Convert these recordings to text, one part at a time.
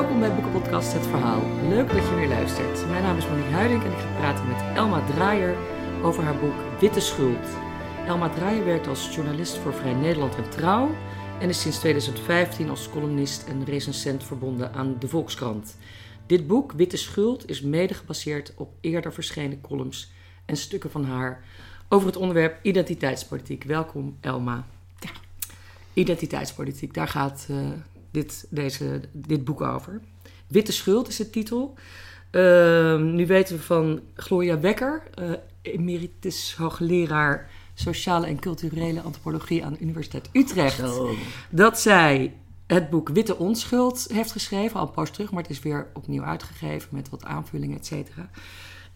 Welkom bij Boekenpodcast Het Verhaal. Leuk dat je weer luistert. Mijn naam is Monique Huiding en ik ga praten met Elma Draaier over haar boek Witte Schuld. Elma Draaier werkt als journalist voor Vrij Nederland en Trouw en is sinds 2015 als columnist en recensent verbonden aan de Volkskrant. Dit boek, Witte Schuld, is mede gebaseerd op eerder verschenen columns en stukken van haar over het onderwerp identiteitspolitiek. Welkom, Elma. Ja. Identiteitspolitiek, daar gaat uh, dit, deze, dit boek over. Witte Schuld is de titel. Uh, nu weten we van Gloria Wekker, uh, emeritus hoogleraar sociale en culturele antropologie aan de Universiteit Utrecht, Zo. dat zij het boek Witte Onschuld heeft geschreven, al een poos terug, maar het is weer opnieuw uitgegeven met wat aanvullingen, et cetera.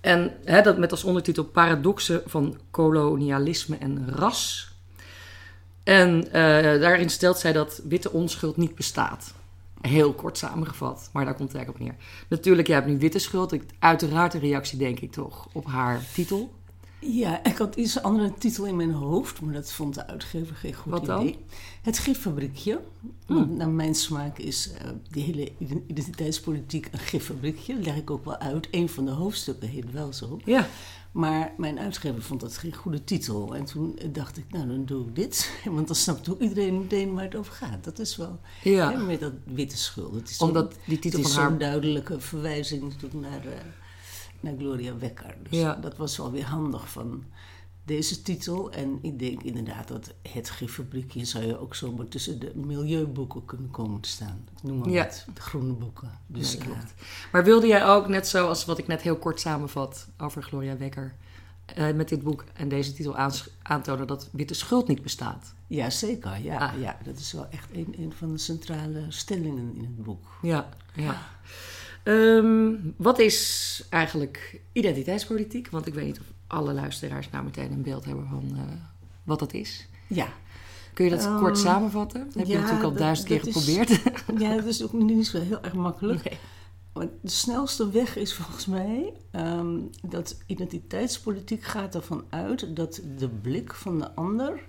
En hè, dat met als ondertitel Paradoxen van kolonialisme en ras. En uh, daarin stelt zij dat witte onschuld niet bestaat. Heel kort samengevat, maar daar komt het eigenlijk op neer. Natuurlijk, jij hebt nu witte schuld. Uiteraard een reactie, denk ik toch, op haar titel. Ja, ik had iets andere titel in mijn hoofd, maar dat vond de uitgever geen goed Wat dan? Het giffabriekje. Want naar mijn smaak is uh, die hele identiteitspolitiek een giffabriekje. Dat leg ik ook wel uit. Een van de hoofdstukken heet wel zo. Ja. Maar mijn uitgever vond dat geen goede titel. En toen dacht ik, nou dan doe ik dit. Want dan snapt ook iedereen meteen waar het over gaat. Dat is wel Ja. hè, met dat witte schuld. Het is Omdat die titel het is van haar- zo'n duidelijke verwijzing natuurlijk naar, eh, naar Gloria Wekker. Dus Ja. dat was wel weer handig van deze titel. En ik denk inderdaad dat het giffabriekje zou je ook zomaar tussen de milieuboeken kunnen komen te staan. Ik noem maar Ja. wat, de groene boeken. Dus Ja, ja, klopt. Maar wilde jij ook, net zoals wat ik net heel kort samenvat over Gloria Wekker, eh, met dit boek en deze titel aantonen dat witte schuld niet bestaat? ja zeker. Ja, Ah. ja, dat is wel echt een, een van de centrale stellingen in het boek. Ja, ja. Ehm, wat is eigenlijk identiteitspolitiek? Want ik weet niet of alle luisteraars nou meteen een beeld hebben van eh, wat dat is. Ja, Kun je dat Ehm, kort samenvatten? Dat heb je natuurlijk al dat- duizend keer is- geprobeerd. ja dat is ook niet zo heel erg makkelijk. Nee. De snelste weg is volgens mij ehm, dat identiteitspolitiek gaat ervan uit dat de blik van de ander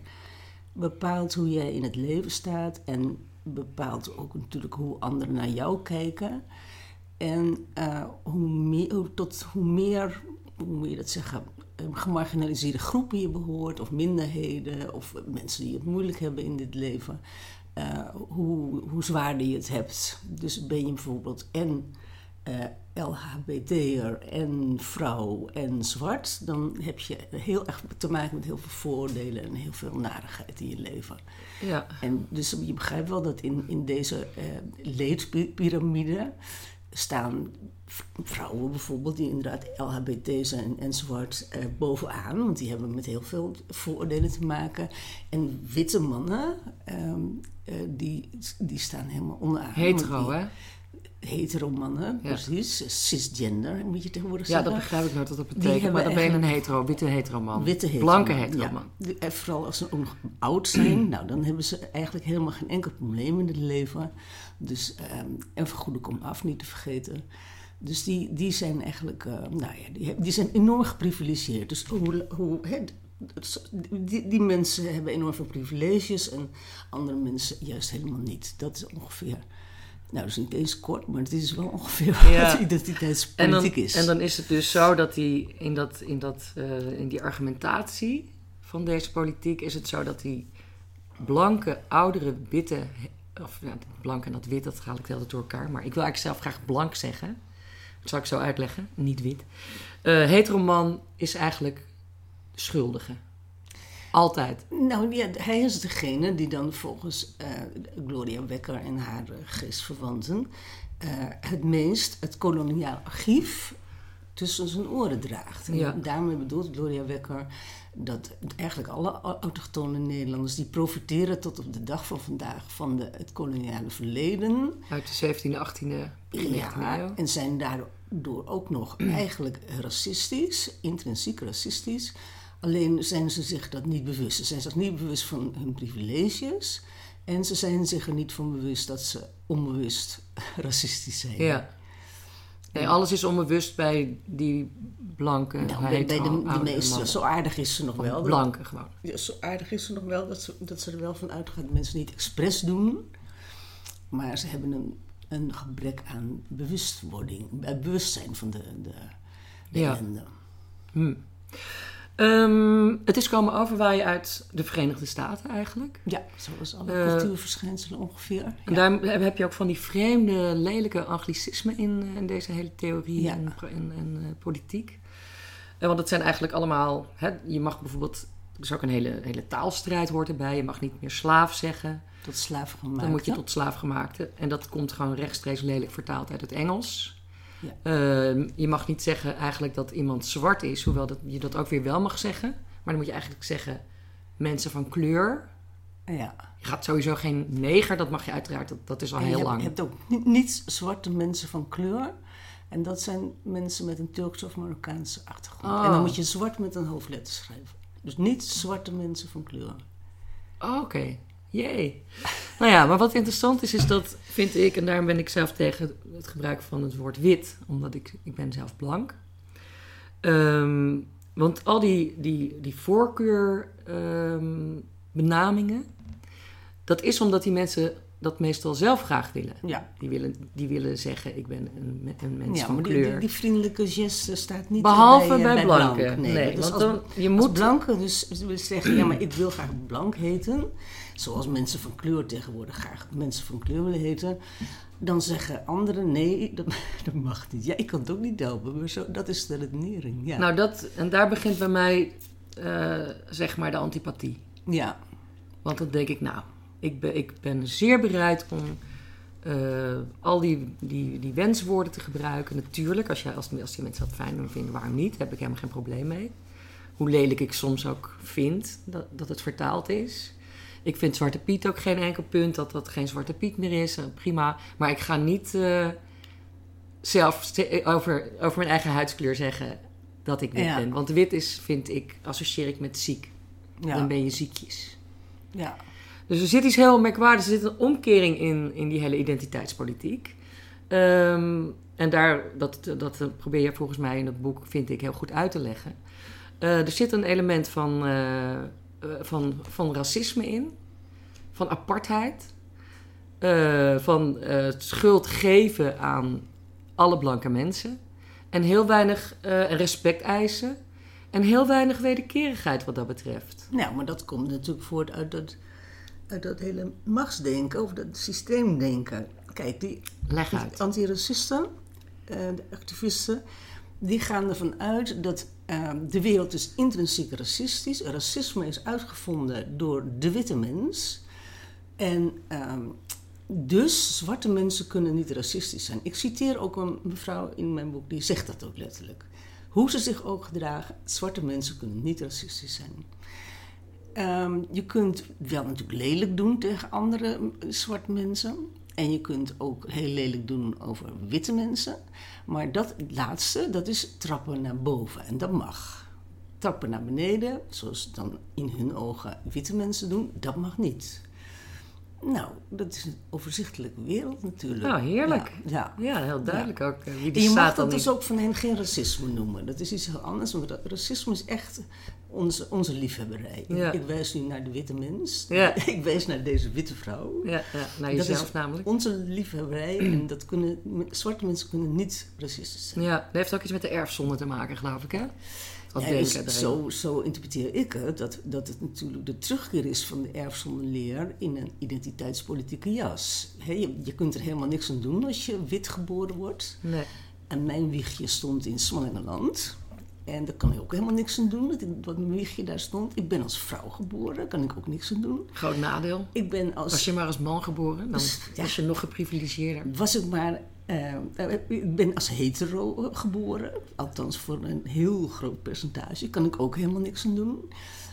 bepaalt hoe jij in het leven staat en bepaalt ook natuurlijk hoe anderen naar jou kijken. En eh, hoe meer, hoe- tot hoe meer, hoe moet je dat zeggen, gemarginaliseerde groepen je behoort, of minderheden, of mensen die het moeilijk hebben in dit leven, eh, hoe, hoe zwaarder je het hebt. Dus ben je bijvoorbeeld en eh LHBT'er en vrouw en zwart, dan heb je heel erg te maken met heel veel voordelen en heel veel narigheid in je leven. Ja, En dus je begrijpt wel dat in, in deze eh leedpyramide staan vrouwen bijvoorbeeld die inderdaad LHBT zijn enzovoort eh, bovenaan, want die hebben met heel veel voordelen te maken. En witte mannen, ehm, eh, die, die staan helemaal onderaan. hetero, die- hè? Hetero mannen, Ja. precies. Cisgender moet je tegenwoordig Ja, zeggen. dat begrijp ik nooit wat dat betekent. Maar dan ben je een hetero, witte hetero man. Witte hetero Blanke hetero ja. man. En vooral als ze ook nog oud zijn, nou, dan hebben ze eigenlijk helemaal geen enkel probleem in het leven. Dus, ehm, en vergoede kom af, niet te vergeten. Dus die, die zijn eigenlijk, eh, nou ja, die, die zijn enorm geprivilegeerd. Dus hoe, hoe, het- die, die mensen hebben enorm veel privileges en andere mensen juist helemaal niet. Dat is ongeveer, nou, dat is niet eens kort, maar het is wel ongeveer Ja. wat En dan, identiteitspolitiek is. en dan is het dus zo dat die, in, dat, in, dat, eh, in die argumentatie van deze politiek is het zo dat die blanke, oudere, witte, of ja, blank en dat wit, dat ga ik altijd door elkaar, maar ik wil eigenlijk zelf graag blank zeggen. Dat zal ik zo uitleggen, niet wit. Eh heteroman is eigenlijk schuldige. Altijd. Nou ja, hij is degene die dan volgens eh, Gloria Wekker en haar eh, geestverwanten het meest het koloniaal archief tussen zijn oren draagt. En Ja. daarmee bedoelt Gloria Wekker dat eigenlijk alle autochtone Nederlanders die profiteren tot op de dag van vandaag van de, het koloniale verleden. Uit de 17e, 18e, begin 19e Ja, eeuw. en zijn daardoor ook nog eigenlijk racistisch, intrinsiek racistisch. Alleen zijn ze zich dat niet bewust. Ze zijn zich niet bewust van hun privileges. En ze zijn zich er niet van bewust dat ze onbewust racistisch zijn. Ja. Nee, alles is onbewust bij die blanke, Nou, bij, de, de meeste, zo aardig is ze nog wel. Blanke gewoon. Ja, zo aardig is ze nog wel dat ze, dat ze er wel van uitgaat dat mensen niet expres doen. Maar ze hebben een een gebrek aan bewustwording, bewustzijn van de, de, de Ja. ellende. Hm. Ehm, het is komen overwaaien uit de Verenigde Staten eigenlijk. Ja, zoals alle Eh, cultuurverschijnselen ongeveer. En Ja. daar heb- je ook van die vreemde, lelijke anglicismen in, eh, in deze hele theorie Ja. en, en, en eh, politiek. Eh, want het zijn eigenlijk allemaal... Hè, je mag bijvoorbeeld... Er is ook een hele, hele taalstrijd hoort erbij. Je mag niet meer slaaf zeggen. Tot slaafgemaakt. Dan moet je tot slaafgemaakte. En dat komt gewoon rechtstreeks lelijk vertaald uit het Engels. Ja. Ehm, je mag niet zeggen eigenlijk dat iemand zwart is, hoewel dat, je dat ook weer wel mag zeggen. Maar dan moet je eigenlijk zeggen mensen van kleur. Ja. Je gaat sowieso geen neger, dat mag je uiteraard, dat, dat is al En heel je lang. je hebt ook niet, niet zwarte mensen van kleur. En dat zijn mensen met een Turkse of Marokkaanse achtergrond. Oh. En dan moet je zwart met een hoofdletter schrijven. Dus niet zwarte mensen van kleur. Oh, Oké, jee. nou ja, maar wat interessant is, is dat vind ik, en daarom ben ik zelf tegen het gebruik van het woord wit, omdat ik, ik ben zelf blank. Ehm, want al die, die, die voorkeurbenamingen, dat is omdat die mensen dat meestal zelf graag willen. Ja, Die willen, die willen zeggen, ik ben een, een mens ja van maar kleur. die, die vriendelijke geste staat niet Behalve bij, bij, eh, blanken. blank. Nee, dus want als, dan, je moet... blanken dus willen zeggen, ja, maar ik wil graag blank heten. Zoals mensen van kleur tegenwoordig graag mensen van kleur willen heten. Dan zeggen anderen, nee, dat, dat mag niet. Ja, ik kan het ook niet helpen, maar zo, dat is de redenering. Ja. Nou, dat, en daar begint bij mij, eh, zeg maar, de antipathie. ja. Want dan denk ik, nou, ik ben, ik ben zeer bereid om eh, al die, die, die wenswoorden te gebruiken. Natuurlijk, als, je, als, als die mensen dat fijn vinden, waarom niet? Daar heb ik helemaal geen probleem mee. Hoe lelijk ik soms ook vind dat, dat het vertaald is. Ik vind Zwarte Piet ook geen enkel punt dat dat geen Zwarte Piet meer is. Eh, prima. Maar ik ga niet eh, zelf over, over mijn eigen huidskleur zeggen dat ik wit Ja. ben. Want wit is, vind ik, associeer ik met ziek. Dan ben je ziekjes. ja. Dus er zit iets heel merkwaardigs. Er zit een omkering in, in die hele identiteitspolitiek. Ehm, en daar, dat, dat probeer je volgens mij in het boek, vind ik, heel goed uit te leggen. Eh, er zit een element van, van, van racisme in. Van apartheid. eh, van eh, schuld geven aan alle blanke mensen. En heel weinig eh, respect eisen. En heel weinig wederkerigheid wat dat betreft. Nou, maar dat komt natuurlijk voort uit dat, uit dat hele machtsdenken of dat systeemdenken. Kijk, die Leg uit. antiracisten, eh, de activisten, die gaan ervan uit dat eh, de wereld is intrinsiek racistisch. Racisme is uitgevonden door de witte mens. En ehm, dus zwarte mensen kunnen niet racistisch zijn. Ik citeer ook een mevrouw in mijn boek, die zegt dat ook letterlijk. Hoe ze zich ook gedragen, zwarte mensen kunnen niet racistisch zijn. Ehm, je kunt wel natuurlijk lelijk doen tegen andere zwarte mensen. En je kunt ook heel lelijk doen over witte mensen. Maar dat laatste, dat is trappen naar boven. En dat mag. Trappen naar beneden, zoals dan in hun ogen witte mensen doen, dat mag niet. Nou, dat is een overzichtelijke wereld natuurlijk. Nou, heerlijk. Ja, ja. Ja, heel duidelijk ook. eh, Wie En die je mag dat dus niet. ook van hen geen racisme noemen. Dat is iets heel anders. Want ra- racisme is echt onze, onze liefhebberij. Ja. Ik wijs nu naar de witte mens. Ja. Ik wijs naar deze witte vrouw. Ja, ja, naar Dat jezelf is namelijk. Onze liefhebberij. en dat kunnen, zwarte mensen kunnen niet racistisch zijn. Ja, dat heeft ook iets met de erfzonde te maken, geloof ik, hè? Ja, dus zo, zo interpreteer ik het, dat, dat het natuurlijk de terugkeer is van de erfzondeleer in een identiteitspolitieke jas. Je kunt er helemaal niks aan doen als je wit geboren wordt. Nee. En mijn wiegje stond in Smallingenland. En daar kan ik ook helemaal niks aan doen, dat, ik, dat mijn wiegje daar stond. Ik ben als vrouw geboren, daar kan ik ook niks aan doen. Groot nadeel. Ik ben als... Was je maar als man geboren, dan Dus, ja. was je nog geprivilegieerder. Was ik maar... eh, eh, ik ben als hetero geboren. Althans, voor een heel groot percentage. Kan ik ook helemaal niks aan doen.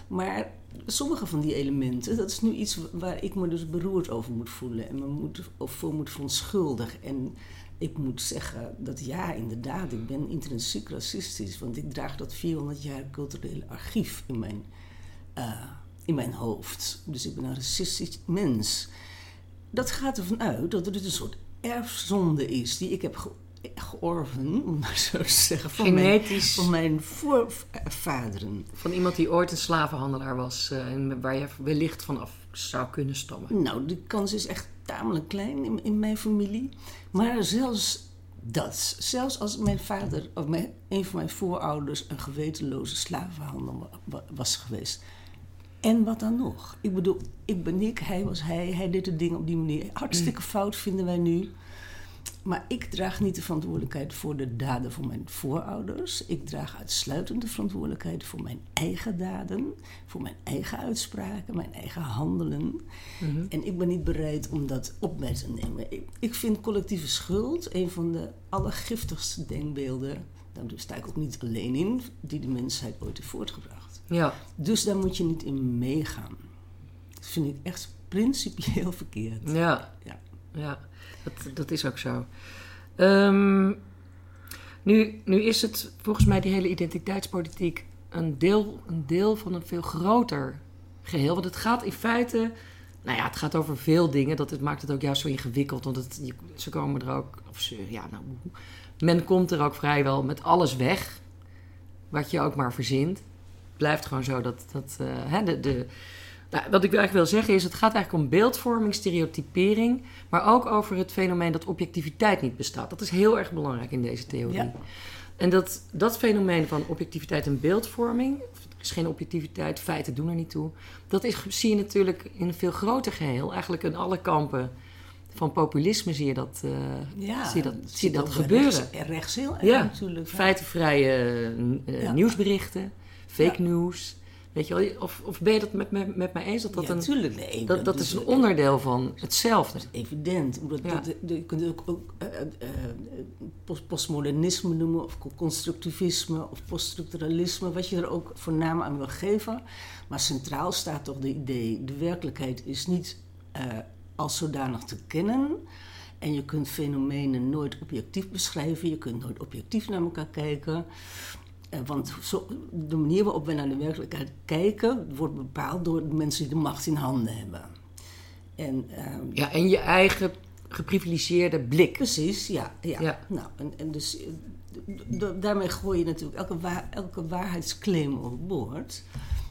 Maar sommige van die elementen, dat is nu iets waar ik me dus beroerd over moet voelen. En me moet, of voor moet verontschuldigen. En ik moet zeggen dat ja, inderdaad, ik ben intrinsiek racistisch. Want ik draag dat 400 jaar culturele archief in mijn, eh, in mijn hoofd. Dus ik ben een racistisch mens. Dat gaat ervan uit dat er dus een soort erfzonde is die ik heb ge georven, om maar zo te zeggen, van mijn, Genetisch. van mijn voorvaderen. Van iemand die ooit een slavenhandelaar was eh, en waar je wellicht van af zou kunnen stammen? Nou, die kans is echt tamelijk klein in, in mijn familie. Maar zelfs dat, zelfs als mijn vader of mijn, een van mijn voorouders een gewetenloze slavenhandel wa- was geweest. En wat dan nog? Ik bedoel, ik ben ik, hij was hij, hij deed de dingen op die manier. Hartstikke fout vinden wij nu. Maar ik draag niet de verantwoordelijkheid voor de daden van mijn voorouders. Ik draag uitsluitend de verantwoordelijkheid voor mijn eigen daden, voor mijn eigen uitspraken, mijn eigen handelen. En ik ben niet bereid om dat op mij te nemen. Ik, ik vind collectieve schuld een van de allergiftigste denkbeelden. Daar sta ik ook niet alleen in, die de mensheid ooit heeft voortgebracht. Ja, Dus daar moet je niet in meegaan. Dat vind ik echt principieel verkeerd. ja, Ja. ja. Dat, dat is ook zo. Ehm, nu, nu is het volgens mij die hele identiteitspolitiek een deel, een deel van een veel groter geheel. Want het gaat in feite, nou ja, het gaat over veel dingen. Dat het maakt het ook juist zo ingewikkeld. Want ze komen er ook, of ze, ja, nou, men komt er ook vrijwel met alles weg. Wat je ook maar verzint. Het blijft gewoon zo dat, dat eh, hè, de, de, nou, wat ik eigenlijk wil zeggen is, het gaat eigenlijk om beeldvorming, stereotypering, maar ook over het fenomeen dat objectiviteit niet bestaat. Dat is heel erg belangrijk in deze theorie. Ja. En dat, dat fenomeen van objectiviteit en beeldvorming, er is geen objectiviteit, feiten doen er niet toe, dat is, zie je natuurlijk in een veel groter geheel. Eigenlijk in alle kampen van populisme zie je dat, eh, Ja, zie je dat, zie je dat gebeuren. Rechts, rechts heel erg Ja, natuurlijk. feitenvrije eh, Ja. nieuwsberichten, fake news. Weet je wel, of, of ben je dat met, met, met mij eens? Dat, dat, ja, een, tuurlijk. Nee, dat, dat dus- is een onderdeel van hetzelfde. evident. Omdat Ja. dat, dat- je kunt het ook, ook eh, eh, eh, post- postmodernisme noemen, of constructivisme, of poststructuralisme, wat je er ook voor naam aan wil geven. Maar centraal staat toch de idee: de werkelijkheid is niet eh, als zodanig te kennen. En je kunt fenomenen nooit objectief beschrijven, je kunt nooit objectief naar elkaar kijken. Eh, Want zo, de manier waarop we naar de werkelijkheid kijken, wordt bepaald door de mensen die de macht in handen hebben. En, ehm, Ja, en je eigen geprivilegeerde blik. Precies, ja. ja. Ja. Nou, en, en dus eh, daarmee gooi je natuurlijk elke, elke waarheidsclaim overboord.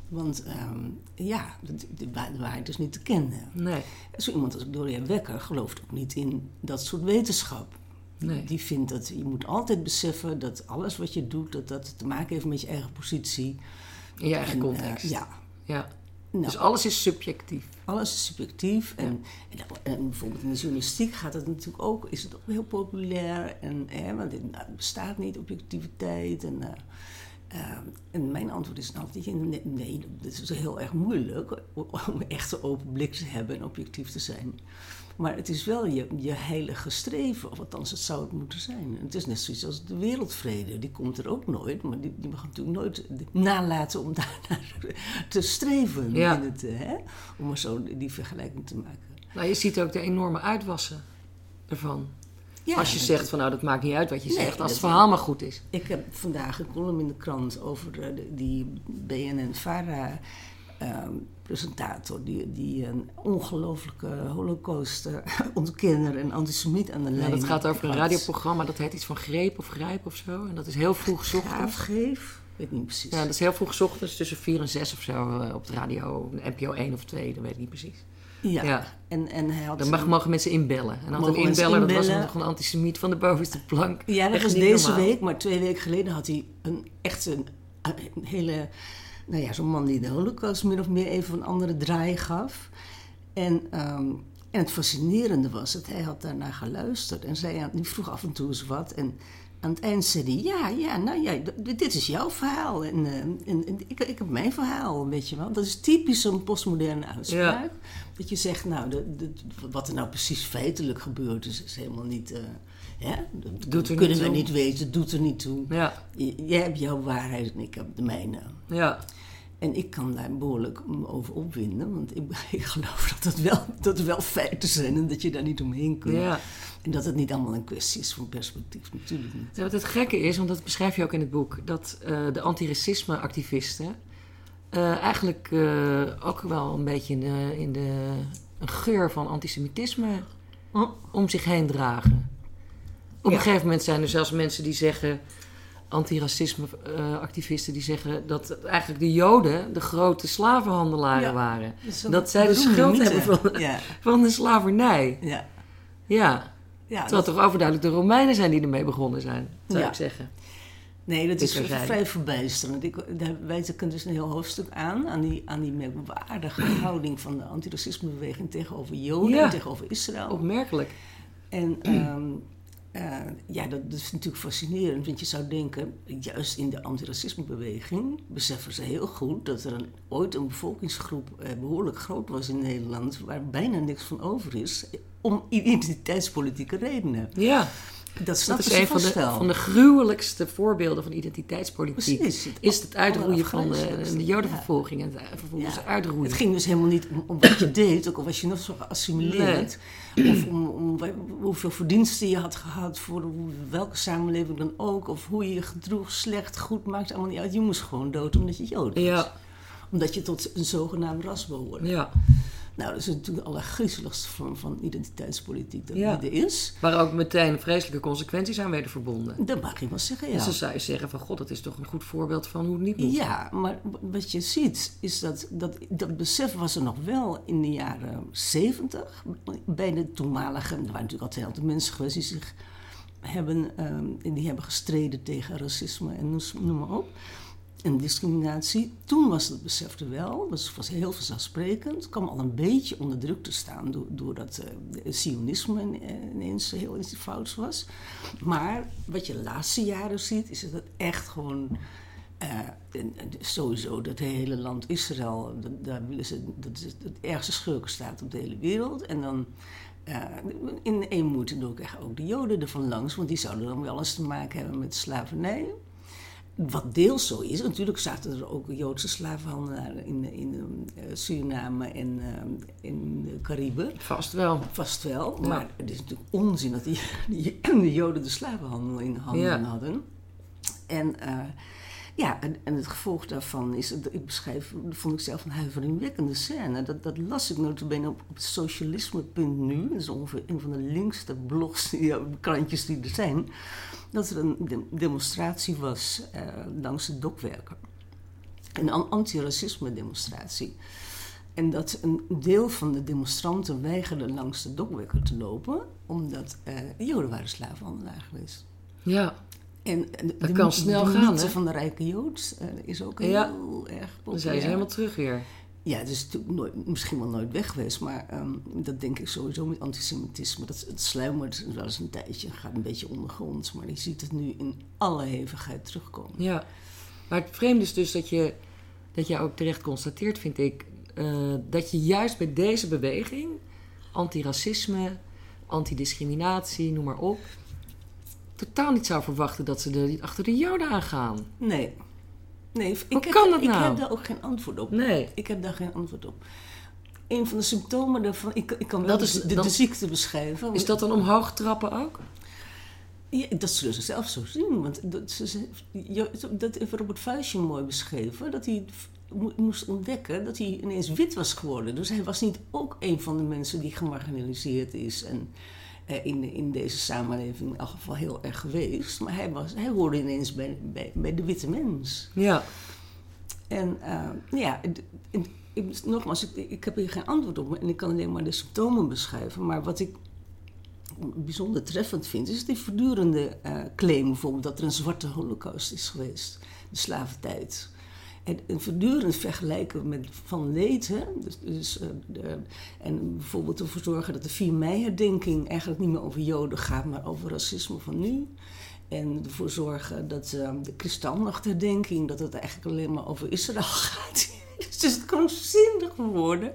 Want ehm, ja, de waarheid is niet te kennen. Nee, Zo iemand als Gloria Wekker gelooft ook niet in dat soort wetenschap. Nee. Die vindt dat je moet altijd beseffen dat alles wat je doet, dat dat te maken heeft met je eigen positie. In je eigen En, eh, context. ja. ja. Nou, Dus alles is subjectief. Alles is subjectief. En, en, bijvoorbeeld in de journalistiek gaat het natuurlijk ook, is het ook heel populair. En, hè, want het nou, het bestaat niet, objectiviteit. En, eh, eh, en mijn antwoord is nou altijd, nee, nee, dat is heel erg moeilijk om echt een open blik te hebben en objectief te zijn. Maar het is wel je, je heilige streven, of althans het zou het moeten zijn. Het is net zoiets als de wereldvrede, die komt er ook nooit. Maar die, die mag natuurlijk nooit nalaten om daarnaar te streven. Ja. In het, eh, hè? Om maar zo die vergelijking te maken. Nou, je ziet ook de enorme uitwassen ervan. Ja, Als je zegt van nou, dat maakt niet uit wat je Nee, zegt. Als het verhaal maar goed is. Ik heb vandaag een column in de krant over eh, die BNN-Vara... ehm, presentator die, die een ongelofelijke holocaust-ontkenner en antisemiet aan de Ja, lijn dat gaat over een radioprogramma. Dat heet iets van Greep of Grijp of zo. En dat is heel vroeg 's ochtends. Ik weet niet precies. Ja, dat is heel vroeg 's ochtends. Tussen 4 en 6 of zo eh, op de radio. NPO 1 of 2, dat weet ik niet precies. Ja, Ja. En, en hij had... Dan mag, mogen mensen inbellen. En mensen inbeller, dat was inbellen. nog een antisemiet van de bovenste plank. Ja, dat Echt was deze normaal. week, maar twee weken geleden had hij een echt een, een hele, nou ja, zo'n man die de Holocaust min of meer even een andere draai gaf. En, ehm, en het fascinerende was dat hij had daarnaar geluisterd en zei, die vroeg af en toe eens wat. En aan het eind zei hij, ja, ja, nou ja, dit is jouw verhaal en, eh, en, en ik, ik heb mijn verhaal, weet je wel. Dat is typisch een postmoderne uitspraak. Dat je zegt, nou, de, de- wat er nou precies feitelijk gebeurd is, is helemaal niet... eh, hè? Dat Doet er kunnen niet we toe. niet weten, doet er niet toe. Ja, Jij hebt jouw waarheid en ik heb de mijne. ja. En ik kan daar behoorlijk over opwinden, want ik, ik geloof dat het, wel, dat er wel feiten zijn en dat je daar niet omheen kunt. ja. En dat het niet allemaal een kwestie is van perspectief, natuurlijk niet. Ja, wat het gekke is, want dat beschrijf je ook in het boek, dat eh, de antiracisme-activisten eh, eigenlijk eh, ook wel een beetje in de, in de een geur van antisemitisme om zich heen dragen. Op Ja. een gegeven moment zijn er zelfs mensen die zeggen: antiracisme-activisten die zeggen dat eigenlijk de Joden de grote slavenhandelaren Ja. waren. Dat Dat zij de beroemde schuld mythe. hebben van, Ja, van de slavernij. ja. Ja, ja terwijl het toch overduidelijk de Romeinen zijn die ermee begonnen zijn, zou ik zeggen. Nee, dat is vrij verbijsterend. Ik, daar wijt ik dus een heel hoofdstuk aan, aan die, aan die merkwaardige houding van de antiracismebeweging tegenover Joden en tegenover Israël. Opmerkelijk. En ehm, eh, ja, dat, is natuurlijk fascinerend, want je zou denken, juist in de antiracismebeweging beseffen ze heel goed dat er een, ooit een bevolkingsgroep eh, behoorlijk groot was in Nederland, waar bijna niks van over is, om identiteitspolitieke redenen. Ja, Dat is een van de, van de gruwelijkste voorbeelden van identiteitspolitiek. Precies. Het Is het uitroeien van de, de jodenvervolging en het vervolgens Ja. uitroeien. Het ging dus helemaal niet om, om wat je deed, ook al was je nog zo geassimileerd. Of om, om wa- hoeveel verdiensten je had gehad voor welke samenleving dan ook. Of hoe je je gedroeg, slecht, goed, maakt allemaal niet uit. Je moest gewoon dood omdat je Jood was. Ja, Omdat je tot een zogenaamd ras behoorde. ja. Nou, dat is natuurlijk de allergriezeligste vorm van identiteitspolitiek dat Ja. er is. Waar ook meteen vreselijke consequenties aan werden verbonden. Dat mag je wel zeggen, ja. Dus dan zou je zeggen van god, dat is toch een goed voorbeeld van hoe het niet moet. Ja, maar wat je ziet is dat, dat dat besef was er nog wel in de jaren zeventig. Bij de toenmalige, er waren natuurlijk altijd heel veel mensen geweest die zich hebben, ehm, die hebben gestreden tegen racisme en noem maar op. En discriminatie. Toen was het besef er wel, was, was heel vanzelfsprekend. Kwam al een beetje onder druk te staan door, doordat eh, het sionisme eh, ineens heel iets fouts was. Maar wat je de laatste jaren ziet, is dat het echt gewoon eh, sowieso dat hele land Israël, dat, daar willen ze, dat is het ergste schurkenstaat op de hele wereld. En dan eh, in moeten ook ook de Joden ervan langs, want die zouden dan wel eens te maken hebben met slavernij. Wat deels zo is, natuurlijk zaten er ook Joodse slavenhandelaren in, in eh, Suriname en eh, in de Cariben. Vast wel. Vast wel, Ja. maar het is natuurlijk onzin dat die, die, de Joden de slavenhandel in handen Ja. hadden. En eh, ja, en, en het gevolg daarvan is, ik beschrijf, vond ik zelf een huiveringwekkende scène. Dat, dat las ik notabene op, op socialisme.nu, dat is ongeveer een van de linkste blogs, ja, krantjes die er zijn. Dat er een de- demonstratie was eh, langs de dokwerken. Een an- anti-racisme demonstratie. En dat een deel van de demonstranten weigerde langs de dokwerken te lopen, omdat eh, de Joden waren slavenhandelaar geweest. Ja, En de, Dat de kan snel de gaan, hè? van de rijke Jood eh, is ook heel Ja. erg populair. dan zijn ze helemaal terug weer. Ja, het is natuurlijk nooit, misschien wel nooit weg geweest, maar ehm, dat denk ik sowieso met antisemitisme. Dat, het sluimert wel eens een tijdje, gaat een beetje ondergronds, maar je ziet het nu in alle hevigheid terugkomen. Ja, maar het vreemde is dus dat je, dat je ook terecht constateert, vind ik, eh, dat je juist bij deze beweging, antiracisme, antidiscriminatie, noem maar op, totaal niet zou verwachten dat ze er achter de Joden aangaan. Nee. Nee, ik, Hoe heb, kan dat ik nou? heb daar ook geen antwoord op. Nee. Ik heb daar geen antwoord op. Een van de symptomen daarvan, ik, ik kan wel Dat is- de, dat- de ziekte beschrijven. Is dat dan omhoog trappen ook? Ja, dat zullen ze zelf zo zien. Want dat, ze, dat heeft Robert Vuijsje mooi beschreven. Dat hij mo- moest ontdekken dat hij ineens wit was geworden. Dus hij was niet ook een van de mensen die gemarginaliseerd is. En in, in deze samenleving in elk geval heel erg geweest. Maar hij, was, hij hoorde ineens bij, bij, bij de witte mens. Ja. En eh, ja, en- en- ik, nogmaals, ik, ik heb hier geen antwoord op. En ik kan alleen maar de symptomen beschrijven. Maar wat ik bijzonder treffend vind, is die voortdurende eh, claim bijvoorbeeld dat er een zwarte holocaust is geweest. De slaventijd. En, en voortdurend vergelijken met van leed. Dus, dus, eh, de, en bijvoorbeeld ervoor zorgen dat de 4 mei-herdenking eigenlijk niet meer over Joden gaat, maar over racisme van nu. En ervoor zorgen dat eh, de kristalnachtherdenking, dat het eigenlijk alleen maar over Israël gaat. Het is krankzinnig geworden.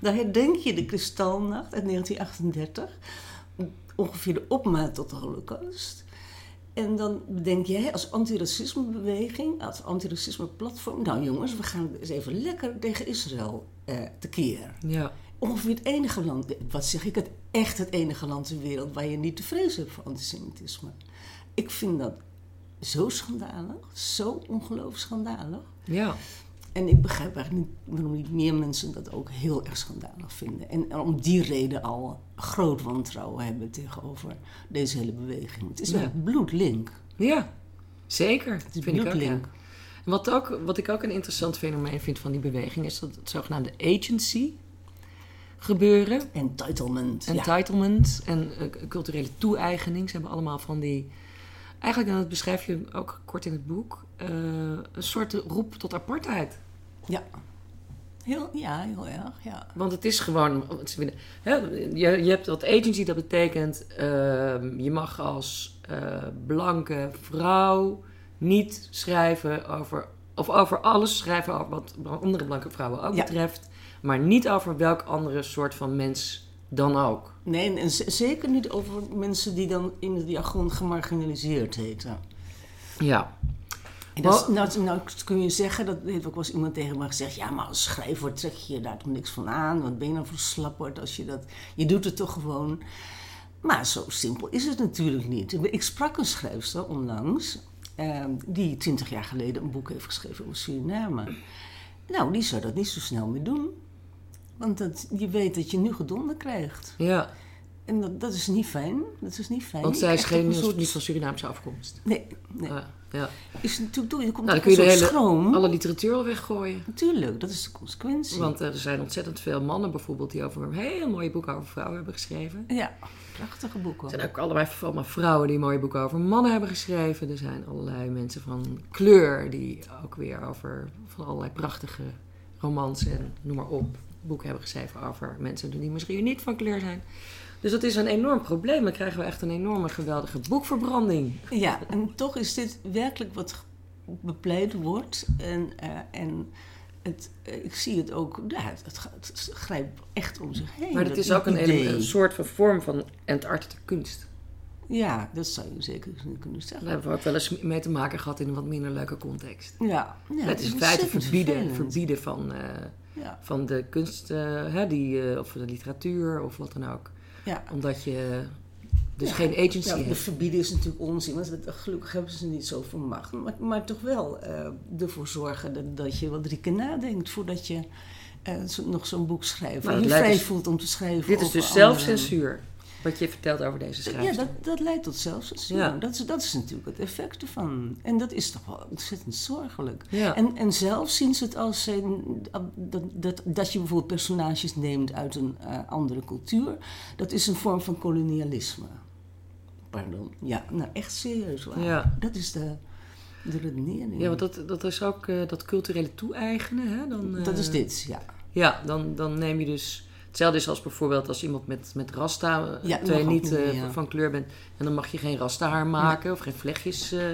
Dan herdenk je de kristalnacht uit 1938. Ongeveer de opmaat tot de holocaust. En dan bedenk jij als antiracismebeweging, als antiracisme-platform... nou jongens, we gaan eens even lekker tegen Israël eh, tekeer. Ja. Ongeveer het enige land, wat zeg ik, het echt het enige land ter wereld... waar je niet te vrezen hebt voor antisemitisme. Ik vind dat zo schandalig, zo ongelooflijk schandalig. Ja. En ik begrijp eigenlijk niet waarom niet meer mensen dat ook heel erg schandalig vinden. En om die reden al groot wantrouwen hebben tegenover deze hele beweging. Het is Ja. wel bloedlink. Ja. Zeker, dat Die vind ik ook. ja. bloedlink. En Wat, ook, wat ik ook een interessant fenomeen vind van die beweging... is dat het zogenaamde agency gebeuren. Entitlement. ja. Entitlement en eh, culturele toe-eigening. Ze hebben allemaal van die... Eigenlijk, en dat beschrijf je ook kort in het boek... eh, een soort roep tot apartheid. Ja. Heel, ja, heel erg, ja. Want het is gewoon... Hè, je, je hebt dat agency, dat betekent... ehm, je mag als eh, blanke vrouw niet schrijven over... Of over alles schrijven over wat andere blanke vrouwen ook Ja. betreft. Maar niet over welk andere soort van mens dan ook. Nee, en, zeker niet over mensen die dan in het jargon gemarginaliseerd heten. Ja, dat nou, nou kun je zeggen, dat heeft ook wel eens iemand tegen me gezegd... ja, maar als schrijver trek je je daar toch niks van aan? Wat ben je nou voor slapperd als je dat... Je doet het toch gewoon... Maar zo simpel is het natuurlijk niet. Ik sprak een schrijfster onlangs... eh, die twintig jaar geleden een boek heeft geschreven over Suriname. Nou, die zou dat niet zo snel meer doen. Want dat, je weet dat je nu gedonder krijgt. ja. En dat, dat is niet fijn. Dat is niet fijn. want zij is geen, soort- niet van Surinaamse afkomst. Nee, nee. Ja, ja. Is natuurlijk, je komt Nou, dan kun je hele, schroom. alle literatuur al weggooien. Natuurlijk, dat is de consequentie. Want er zijn ontzettend veel mannen bijvoorbeeld die over een heel mooie boeken over vrouwen hebben geschreven. Ja, prachtige boeken. Er zijn ook allebei allemaal vrouwen die mooie boeken over mannen hebben geschreven. Er zijn allerlei mensen van kleur die ook weer over van allerlei prachtige romans en noem maar op boeken hebben geschreven over mensen die misschien niet van kleur zijn. Dus dat is een enorm probleem. Dan krijgen we echt een enorme geweldige boekverbranding. Ja, en toch is dit werkelijk wat bepleit wordt. En, eh, en het, eh, ik zie het ook, ja, het, grijpt echt om zich heen. Maar het is ook een, soort van vorm van entartete kunst. Ja, dat zou je zeker kunnen Daar zeggen. hebben we ook wel eens mee te maken gehad in een wat minder leuke context. Ja, ja het is in feite verbieden, vervelend. verbieden van, eh, Ja, van de kunst, hè, die, of de literatuur of wat dan ook. Ja. Omdat je dus Ja. geen agency Ja, de hebt. verbieden is natuurlijk onzin, want gelukkig hebben ze niet zoveel macht. Maar, maar toch wel eh, ervoor zorgen dat, dat je wat drie keer nadenkt voordat je eh, nog zo'n boek schrijft. Nou, en dat je vrij dus- voelt om te schrijven. Dit is dus zelfcensuur, wat je vertelt over deze Ja, schrijfster. dat, dat leidt tot zelfcensuur. Ja. Dat, is, dat is natuurlijk het effect ervan. En dat is toch wel ontzettend zorgelijk. Ja. En, en zelf zien ze het als dat, dat, dat je bijvoorbeeld personages neemt uit een eh, andere cultuur. Dat is een vorm van kolonialisme. Pardon. Ja, nou echt serieus waar. Ja. Dat is de, de redenering. Ja, want dat, dat is ook eh, dat culturele toe-eigenen. Hè? Dan, eh, dat is dit, ja. Ja, dan, dan neem je dus... Hetzelfde is als bijvoorbeeld als iemand met, met rasta, eh, Ja, ook niet eh, ja. van kleur bent. En dan mag je geen rasta haar maken of geen vlechtjes. eh,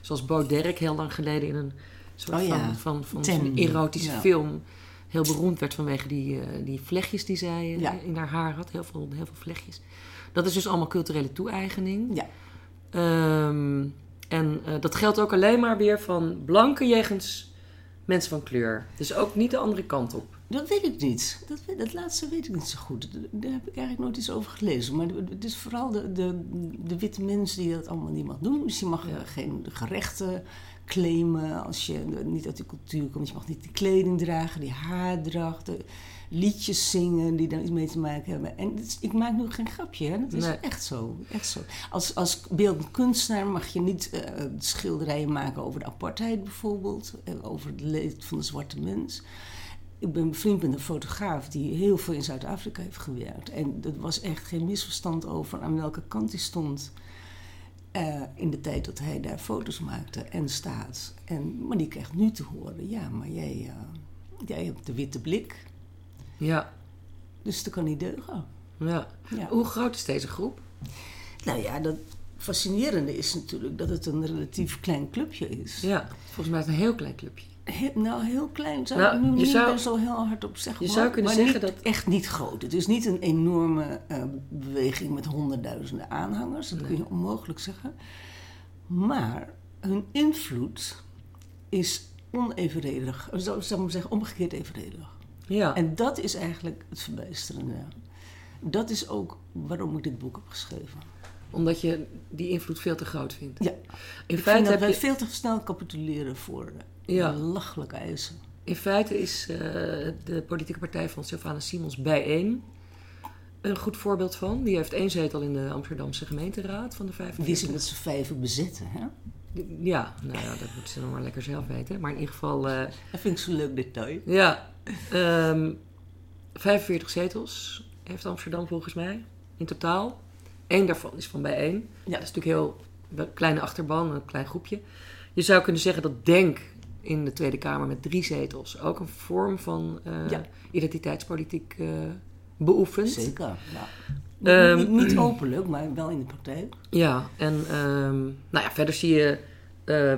zoals Bo Derek heel lang geleden in een soort Oh ja, van, van, van zo'n erotische film heel beroemd werd vanwege die, die vlechtjes die zij in haar haar had. Heel veel, heel veel vlechtjes. Dat is dus allemaal culturele toe-eigening. Ja. Ehm, en dat geldt ook alleen maar weer van blanke jegens mensen van kleur. Dus ook niet de andere kant op. Dat weet ik niet. Dat, weet- dat laatste weet ik niet zo goed. Daar heb ik eigenlijk nooit iets over gelezen. Maar het is vooral de, de, de witte mens die dat allemaal niet mag doen. Dus je mag Ja. geen gerechten claimen als je niet uit die cultuur komt. Je mag niet die kleding dragen, die haardrachten, liedjes zingen die daar iets mee te maken hebben. En is- ik maak nu geen grapje, hè. Dat is Nee. echt zo. Echt zo. Als, als beeldend kunstenaar mag je niet eh, schilderijen maken over de apartheid bijvoorbeeld. eh, over het leed van de zwarte mens. Ik ben bevriend met een fotograaf die heel veel in Zuid-Afrika heeft gewerkt. En er was echt geen misverstand over aan welke kant hij stond. eh, in de tijd dat hij daar foto's maakte en staat. En, maar die krijgt nu te horen: ja, maar jij, eh, jij hebt de witte blik. Ja, Dus dat kan niet deugen. ja. Ja. Hoe groot is deze groep? Nou ja, dat fascinerende is natuurlijk dat het een relatief klein clubje is. Ja, volgens mij is het een heel klein clubje. He- nou, heel klein zou Nou, ik nu niet zou- zo heel hard op zeggen. je maar- zou kunnen maar zeggen niet- dat- Echt niet groot. Het is niet een enorme eh, beweging met honderdduizenden aanhangers. Dat kun je onmogelijk zeggen. Maar hun invloed is onevenredig. Zou zou ik maar zeggen, omgekeerd evenredig. Ja, En dat is eigenlijk het verbijsterende. Dat is ook waarom ik dit boek heb geschreven. omdat je die invloed veel te groot vindt. Ja, In ik vind feite, dat heb wij je, veel te snel capituleren voor eh, Ja. belachelijke eisen. in feite is eh, de politieke partij van Sylvana Simons bijeen een goed voorbeeld van. Die heeft één zetel in de Amsterdamse gemeenteraad van de Die ze 45. met z'n vijven bezetten, hè? Ja, nou ja, dat moeten ze nog maar lekker zelf weten. Maar in ieder geval, eh, Dat vind ik zo'n leuk detail. ja, ehm 45 zetels heeft Amsterdam volgens mij in totaal. Eén daarvan is van bijeen. Ja. Dat is natuurlijk heel een kleine achterban, een klein groepje. Je zou kunnen zeggen dat Denk in de Tweede Kamer met drie zetels ook een vorm van eh, Ja. identiteitspolitiek eh, beoefent. Zeker, ja. Ehm, niet, niet openlijk, maar wel in de praktijk. Ja, en ehm, nou ja, verder zie je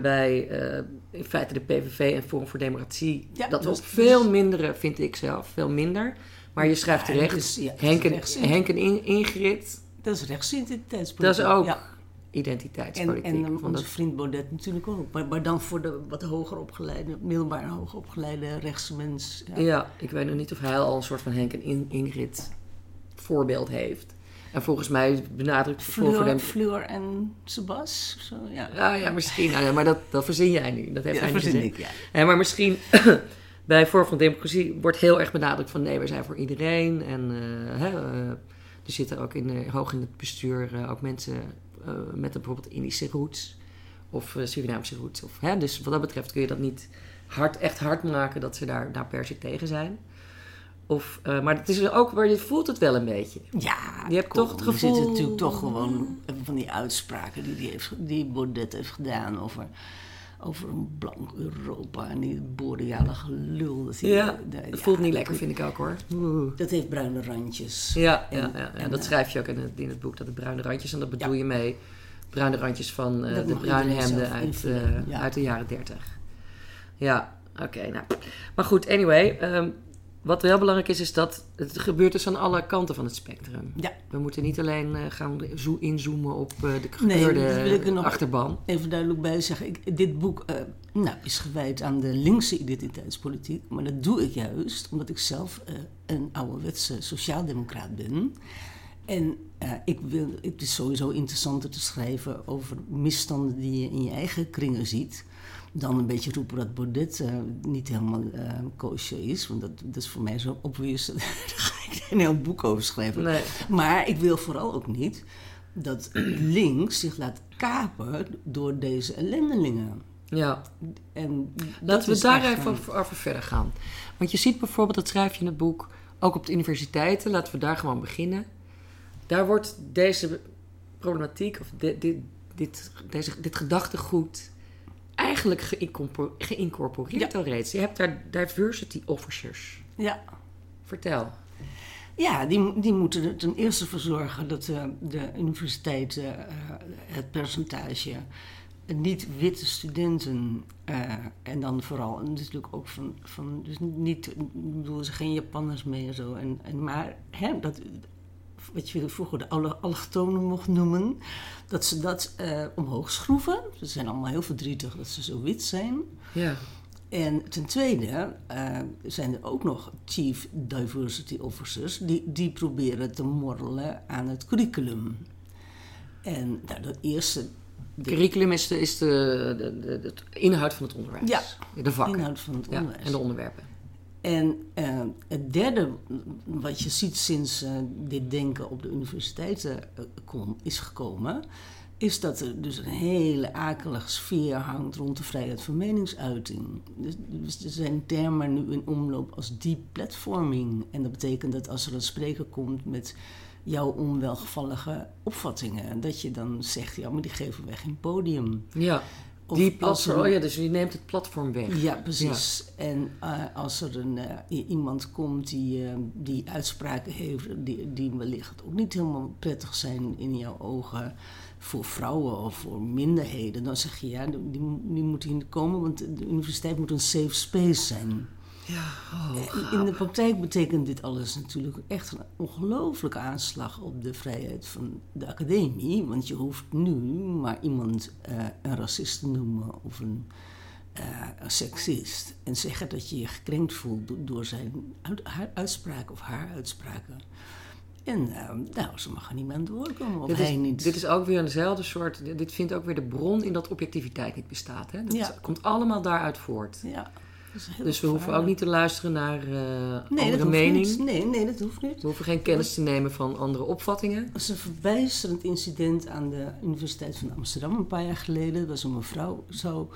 bij eh, in feite de PVV en Forum voor Democratie Ja, dat ook is- veel mindere, vind ik zelf, veel minder. Maar je schrijft terecht, is- is Henk, en, rechts- Henk en In- Ingrid, Dat is rechtsidentiteitspolitiek. dat is ook En, identiteitspolitiek. en Van onze dat- vriend Baudet natuurlijk ook. Maar, maar dan voor de wat hoger opgeleide, middelbaar hoger opgeleide rechtse mens. Ja. ja, ik weet nog niet of hij al een soort van Henk en In- Ingrid voorbeeld heeft. En volgens mij benadrukt Forum voor Fleur, Dem- Fleur en Sebas. Zo, ja. Ja, ja, misschien. Nou ja, maar dat, dat verzin jij nu. Dat heeft Ja, hij niet verzin ik, ja. Ja, maar misschien bij Vorm van Democratie wordt heel erg benadrukt van nee, wij zijn voor iedereen. En eh, hè, eh, er zitten ook in, hoog in het bestuur eh, ook mensen met een bijvoorbeeld Indische roots of eh, Surinaamse roots. Of, hè, dus wat dat betreft kun je dat niet hard, echt hard maken dat ze daar, daar per se tegen zijn. Of, eh, maar het is ook waar je voelt het wel een beetje. Ja, Je hebt toch het Er zitten gevoel- natuurlijk toch gewoon van die uitspraken die, die, heeft, die Baudet heeft gedaan over, over een blank Europa en die boreale gelul. Dat, Ja, de- het ja, voelt niet lekker, vind ik ook hoor. Oeh. Dat heeft bruine randjes. Ja, En- ja, ja, ja. en, dat eh, schrijf je ook in het, in het boek, dat het bruine randjes. En dat bedoel Ja. je mee bruine randjes van eh, de bruine hemden uit, eh, ja. uit de jaren dertig. Ja, oké. nou. Maar goed, anyway. ehm, wat wel belangrijk is, is dat het gebeurt dus aan alle kanten van het spectrum. Ja. We moeten niet alleen eh, gaan zo inzoomen op eh, de Nee, gekleurde dat wil ik er nog- achterban. Even duidelijk bij zeggen, ik, dit boek eh, nou, is gewijd aan de linkse identiteitspolitiek. Maar dat doe ik juist omdat ik zelf een ouderwetse sociaaldemocraat ben. En ik wil, het is sowieso interessanter te schrijven over misstanden die je in je eigen kringen ziet. Dan een beetje roepen dat Baudet eh, niet helemaal koosje is. Want dat, dat is voor mij zo obvious. Daar ga ik een heel boek over schrijven. Nee. Maar ik wil vooral ook niet dat links zich laat kapen door deze ellendelingen. Ja, En dat Laten we daar even een- over, over verder gaan. Want je ziet bijvoorbeeld, dat schrijf je in het boek, ook op de universiteiten, laten we daar gewoon beginnen. Daar wordt deze problematiek, of dit, dit, dit, deze, dit gedachtegoed, eigenlijk geïncorpor- geïncorporeerd Ja. al reeds. Je hebt daar diversity officers. Ja, Vertel. ja die, die moeten er ten eerste voor zorgen dat eh, de universiteiten eh, het percentage niet-witte studenten, eh, en dan vooral natuurlijk ook van, van dus niet, ik bedoel, ze geen Japanners meer en zo, en, en, maar hè, dat, wat je vroeger de allochtonen mocht noemen, dat ze dat eh, omhoog schroeven. Ze zijn allemaal heel verdrietig dat ze zo wit zijn. Ja. En ten tweede eh, zijn er ook nog chief diversity officers die, die proberen te morrelen aan het curriculum. En nou, de eerste de Curriculum is, de, is de, de, de, de inhoud van het onderwijs. Ja. De vakken. inhoud van het Ja, onderwijs. en de onderwerpen. En eh, het derde wat je ziet sinds eh, dit denken op de universiteiten eh, is gekomen, is dat er dus een hele akelige sfeer hangt rond de vrijheid van meningsuiting. Dus, dus er zijn termen nu in omloop als deplatforming. En dat betekent dat als er een spreker komt met jouw onwelgevallige opvattingen, dat je dan zegt, ja, maar die geven wij geen podium. Ja. Of Die platform, er- oh ja, dus je neemt het platform weg. Ja, precies. En eh, als er een, eh, iemand komt die, eh, die uitspraken heeft die, die wellicht ook niet helemaal prettig zijn in jouw ogen voor vrouwen of voor minderheden, dan zeg je ja, die, die, moeten hier komen, want de universiteit moet een safe space zijn. Ja, oh, In de praktijk betekent dit alles natuurlijk echt een ongelooflijke aanslag op de vrijheid van de academie. Want je hoeft nu maar iemand eh, een racist te noemen of een, eh, een seksist. En zeggen dat je je gekrenkt voelt do- door zijn haar uitspraken of haar uitspraken. En eh, nou, ze mag er niet meer aan het woord komen, of Dit hij is, niet. dit is ook weer eenzelfde soort. Dit vindt ook weer de bron in dat objectiviteit niet bestaat. Hè? Dat Ja. komt allemaal daaruit voort. Ja, Dus we hoeven ook niet te luisteren naar eh nee, andere dat hoeft mening. niet. Nee, nee, dat hoeft niet. We hoeven geen kennis te nemen van andere opvattingen. Er was een verbijsterend incident aan de Universiteit van Amsterdam een paar jaar geleden. Er was een mevrouw zo,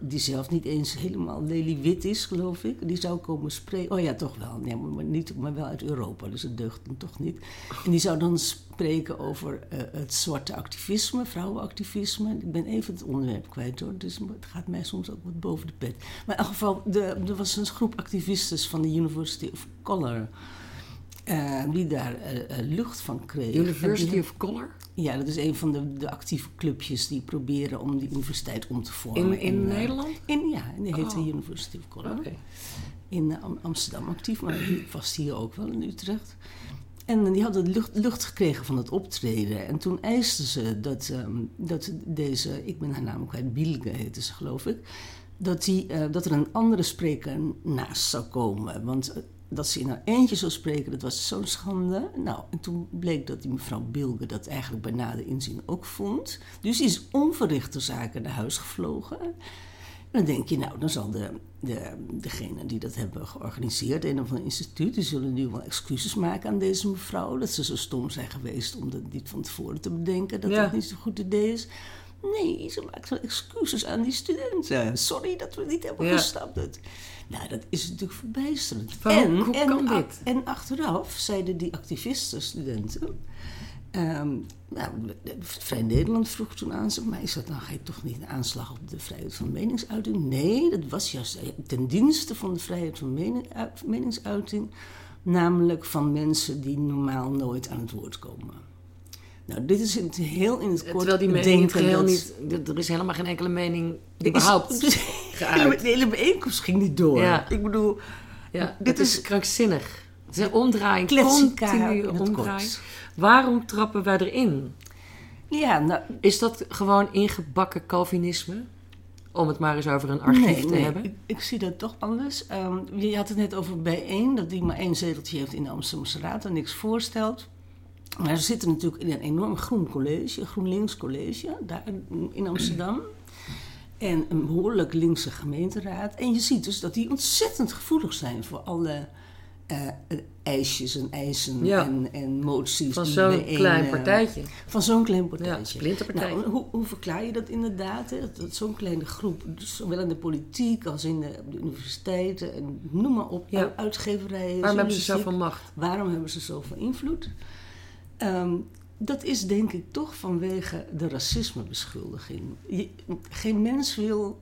die zelf niet eens helemaal leliewit is, geloof ik. Die zou komen spreken. Oh ja, toch wel. Nee, maar, niet, maar wel uit Europa, dus het deugt dan toch niet. En die zou dan spreken over eh, het zwarte activisme, vrouwenactivisme. Ik ben even het onderwerp kwijt hoor, dus het gaat mij soms ook wat boven de pet. Maar in elk geval, de, er was een groep activistes van de University of Color. Eh, die daar eh, eh, lucht van kreeg. University of Color ja, dat is een van de, de actieve clubjes die proberen om die universiteit om te vormen. in, in En, Nederland? In, ja, die heet de Oh. University of Color. In Am- Amsterdam actief, maar die was hier ook wel in Utrecht. En die hadden lucht, lucht gekregen van het optreden. En toen eisten ze dat, ehm, dat deze, ik ben haar naam kwijt, Bielke heette ze geloof ik. Dat, die, dat er een andere spreker naast zou komen. Want dat ze in haar eentje zou spreken, dat was zo'n schande. Nou, en toen bleek dat die mevrouw Bilge dat eigenlijk bij nader inzien ook vond. Dus die is onverrichte zaken naar huis gevlogen. En dan denk je, nou, dan zal de, de, degene die dat hebben georganiseerd, een of ander instituut, die zullen nu wel excuses maken aan deze mevrouw. Dat ze zo stom zijn geweest om dat niet van tevoren te bedenken, dat Ja. dat niet zo'n goed idee is. Nee, ze maakt zo excuses aan die studenten. Sorry dat we niet hebben Ja. gestapt. Nou, dat is natuurlijk verbijsterend. Hoe- kan a- dit? En achteraf zeiden die activisten, studenten... ehm, nou, Vrij Nederland vroeg toen aan ze... maar is dat dan je toch niet een aanslag op de vrijheid van meningsuiting? Nee, dat was juist ten dienste van de vrijheid van mening- uit- meningsuiting... namelijk van mensen die normaal nooit aan het woord komen. Nou, dit is het heel in het kort Terwijl die mening in het bedenken geheel dat- niet... Er is helemaal geen enkele mening is- überhaupt geuit. hele, de hele bijeenkomst ging niet door. Ja. Ik bedoel, Ja, Dit is is- krankzinnig. Het is een continu omdraaien. kort. Waarom trappen wij erin? ja, nou, Is dat gewoon ingebakken Calvinisme? Om het maar eens over een archief nee, te nee, hebben. Ik, ik zie dat toch anders. Ehm, je had het net over bijeen, dat die maar één zeteltje heeft in de Amsterdamse Raad en niks voorstelt. Maar ze zitten natuurlijk in een enorm groen college, een GroenLinks college, daar in- Amsterdam. En een behoorlijk linkse gemeenteraad. En je ziet dus dat die ontzettend gevoelig zijn voor alle eh, eisjes en eisen Ja. en, en moties. Van zo'n klein partijtje. Van zo'n klein Ja, partijtje. splinterpartij. Nou, hoe, hoe verklaar je dat inderdaad? Hè? Dat, dat zo'n kleine groep, dus zowel in de politiek als in de, universiteiten en noem maar op, Ja. uitgeverijen. Waarom hebben ze zoveel macht? Waarom hebben ze zoveel invloed? Ehm, dat is denk ik toch vanwege de racismebeschuldiging. Je, geen mens wil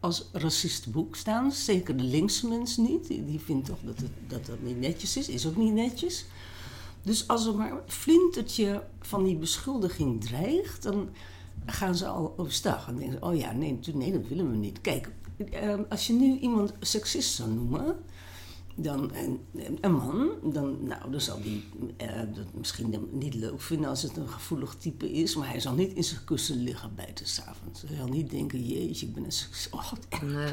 als racist boek staan, zeker de linkse mensen niet. Die, vindt toch dat, het, dat dat niet netjes is, is ook niet netjes. Dus als er maar een flintertje van die beschuldiging dreigt, dan gaan ze al overstag. En denken ze, oh ja, nee, nee, dat willen we niet. Kijk, eh, als je nu iemand seksist zou noemen, dan een, een man, dan, nou, dan zal die eh, dat misschien niet leuk vinden als het een gevoelig type is, maar hij zal niet in zijn kussen liggen bijten s'avonds. Hij zal niet denken, jeetje, ik ben een seksist. Oh, Nee.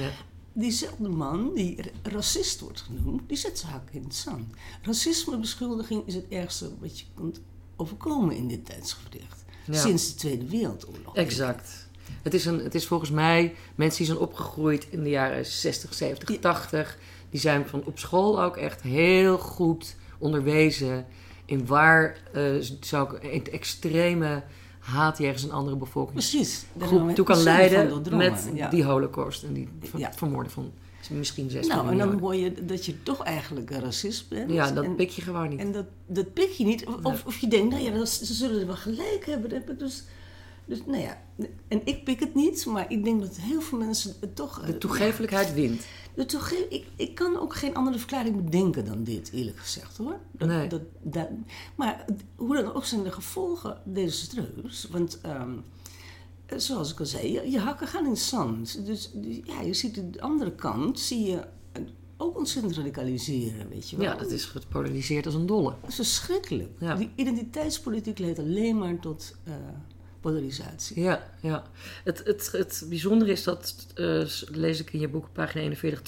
Ja. Diezelfde man die ra- racist wordt genoemd, die zet zijn hak in het zand. Racismebeschuldiging is het ergste wat je kunt overkomen in dit tijdsgevricht. Ja. Sinds de Tweede Wereldoorlog. Exact. Het is, een, het is volgens mij mensen die zijn opgegroeid in de jaren 60, 70, Ja. 80. Die zijn van op school ook echt heel goed onderwezen in waar eh zou ik een extreme haat jegens een andere bevolkingsgroep toe kan leiden met ja. die holocaust en die Ja. vermoorden van misschien 16 Nou, en dan hoor je dat je toch eigenlijk een racist bent. Ja, dat en, pik je gewoon niet. En dat, dat pik je niet. Of, Nee. of je denkt, nou ja, dat, ze zullen er wel gelijk hebben. Dat heb ik dus, dus, nou ja. En ik pik het niet, maar ik denk dat heel veel mensen het toch... de toegevelijkheid wint. De toege- ik, ik kan ook geen andere verklaring bedenken dan dit, eerlijk gezegd hoor. Dat, Nee. dat, dat, maar hoe dan ook zijn de gevolgen desastreus. Want ehm, zoals ik al zei, je, je hakken gaan in het zand. Dus ja, je ziet de andere kant, zie je ook ontzettend radicaliseren, weet je wel. Ja, dat is gepolariseerd als een dolle. Dat is verschrikkelijk. Ja. Die identiteitspolitiek leidt alleen maar tot eh, polarisatie. Ja, ja. Het, het, het bijzondere is dat, eh, lees ik in je boek, pagina 41,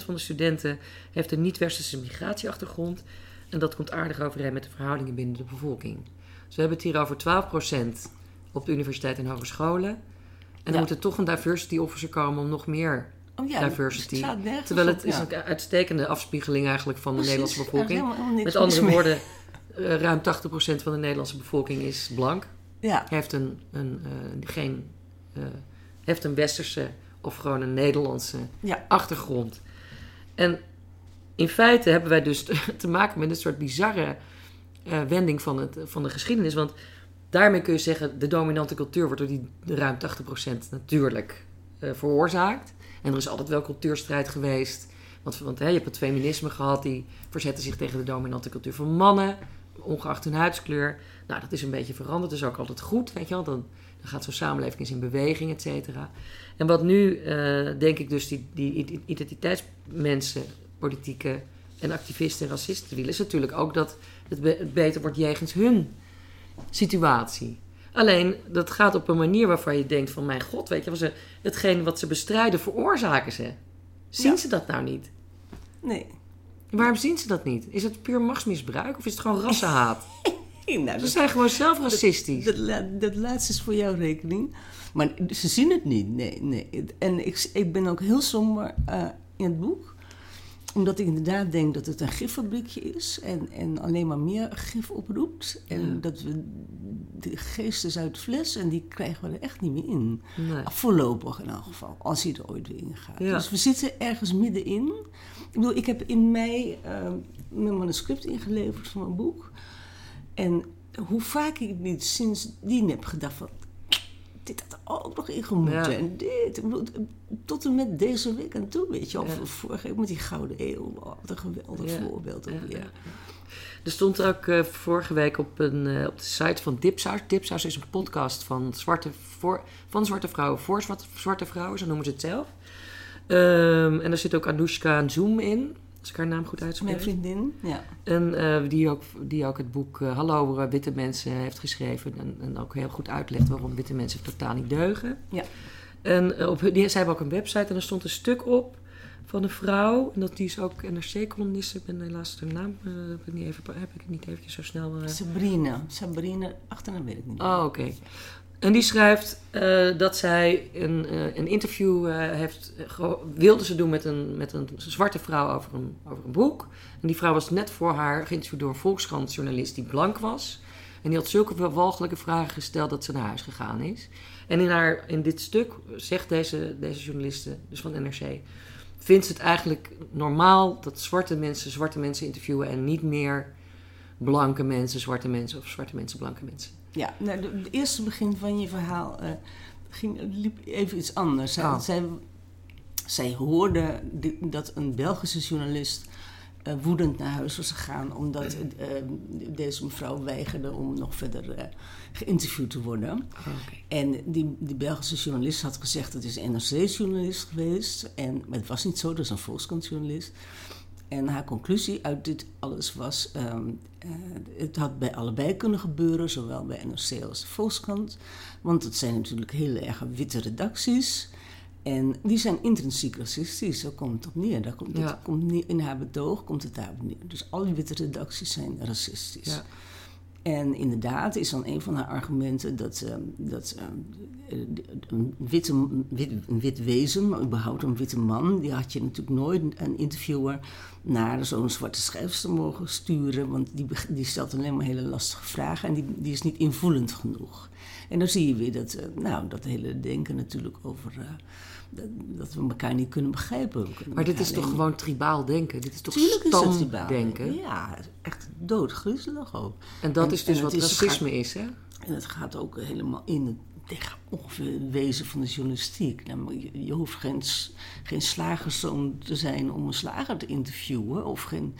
12% van de studenten heeft een niet-westerse migratieachtergrond. En dat komt aardig overeen met de verhoudingen binnen de bevolking. Dus we hebben het hier over 12% op de universiteit en hogescholen. En Ja. moet er toch een diversity officer komen om nog meer Oh ja, diversity. het Terwijl op, het is een uitstekende afspiegeling eigenlijk van de Nederlandse er bevolking. helemaal- helemaal niks Met andere mee. woorden, eh, ruim 80% van de Nederlandse bevolking is blank. Ja, Heeft een, een, eh, geen, eh, heeft een westerse of gewoon een Nederlandse ja. achtergrond. En in feite hebben wij dus te maken met een soort bizarre eh, wending van, het, van de geschiedenis. Want daarmee kun je zeggen, de dominante cultuur wordt door die ruim 80% natuurlijk veroorzaakt. En er is altijd wel cultuurstrijd geweest. Want, want hè, je hebt het feminisme gehad, die verzetten zich tegen de dominante cultuur van mannen, ongeacht hun huidskleur. Nou, dat is een beetje veranderd, dat is ook altijd goed, weet je wel. Dan, dan gaat zo'n samenleving eens in beweging, et cetera. En wat nu, eh, denk ik dus, die, die identiteitsmensen, politieke en activisten en racisten willen, is natuurlijk ook dat het, be- het beter wordt jegens hun situatie. Alleen, dat gaat op een manier waarvan je denkt van... mijn god, weet je, wel, ze, hetgeen wat ze bestrijden veroorzaken ze. Zien Ja. ze dat nou niet? Nee. Waarom zien ze dat niet? Is het puur machtsmisbruik of is het gewoon rassenhaat? Nou, Ze zijn gewoon zelf racistisch. dat, dat laatste is voor jouw rekening. Maar ze zien het niet, nee. nee. En ik, ik ben ook heel somber eh, in het boek. Omdat ik inderdaad denk dat het een giffabriekje is. En, en alleen maar meer gif oproept. En Ja. dat we de geest is uit de fles. En die krijgen we er echt niet meer in. Nee. Voorlopig in elk geval, als hij er ooit weer in gaat. Ja. Dus we zitten ergens middenin. Ik bedoel, ik heb in mei eh, mijn manuscript ingeleverd van mijn boek. En hoe vaak ik niet sindsdien heb gedacht van... Dit had er ook nog in gemoeten. Ja. En dit. Tot en met deze week en toe, weet je. Of Ja. vorige week met die Gouden Eeuw. Wat een geweldig Ja. voorbeeld ook Ja, weer. ja. Er stond ook eh, vorige week op, een, eh, op de site van Dipsaus. Dipsaus is een podcast van zwarte, voor, van zwarte vrouwen voor zwarte, zwarte vrouwen, zo noemen ze het zelf. Ehm, en daar zit ook Anoushka Zoom in, als ik haar naam goed Mijn uitspreek. vriendin, ja. En eh, die, ook, die ook het boek eh, Hallo eh, Witte Mensen heeft geschreven. En, en ook heel goed uitlegt waarom witte mensen totaal niet deugen. Ja. En op, die, zij hebben ook een website en er stond een stuk op van een vrouw. En dat, die is ook NRC-columniste. Ik ben helaas de naam heb, ik niet even, heb ik niet eventjes zo snel... eh, Sabrina. Sabrina, achternaam weet ik niet. Oh, oké. En die schrijft eh, dat zij een, eh, een interview eh, heeft, wilde ze doen met een, met een zwarte vrouw over een, over een boek. En die vrouw was net voor haar geïnterviewd door een Volkskrant-journalist die blank was. En die had zulke walgelijke vragen gesteld dat ze naar huis gegaan is. En in, haar, in dit stuk zegt deze, deze journaliste, dus van NRC, vindt ze het eigenlijk normaal dat zwarte mensen zwarte mensen interviewen en niet meer blanke mensen, zwarte mensen of zwarte mensen, blanke mensen. Ja, nou, de- het eerste begin van je verhaal eh, ging, liep even iets anders. Zij, Oh. zij, zij hoorde dat een Belgische journalist eh, woedend naar huis was gegaan... omdat eh, deze mevrouw weigerde om nog verder geïnterviewd te worden. Oké. En die, die Belgische journalist had gezegd... het is een NRC-journalist geweest. En, maar het was niet zo, dat is een Volkskrant-journalist. En haar conclusie uit dit alles was... ehm, eh, het had bij allebei kunnen gebeuren, zowel bij NRC als de Volkskrant. Want het zijn natuurlijk hele erg witte redacties. En die zijn intrinsiek racistisch, daar komt het op neer. Daar komt, komt in haar betoog komt het daarop neer. Dus alle witte redacties zijn racistisch. Ja. En inderdaad is dan een van haar argumenten dat, ehm, dat ehm, een, witte, wit, een wit wezen, maar überhaupt een witte man, die had je natuurlijk nooit een interviewer naar zo'n zwarte schrijfster mogen sturen, want die, die stelt alleen maar hele lastige vragen en die, die is niet invoelend genoeg. En dan zie je weer dat, eh, nou, dat hele denken natuurlijk over eh, dat, we elkaar niet kunnen begrijpen. Kunnen Maar dit is toch gewoon tribaal denken? Dit is toch stamdenken? Ja, echt doodgriezelig ook. En dat En- is dus wat het is- racisme is, hè? En het gaat ook helemaal in het tegen ongeveer het wezen van de journalistiek. Nou, je, je hoeft geen, geen slagerszoon te zijn om een slager te interviewen. Of geen,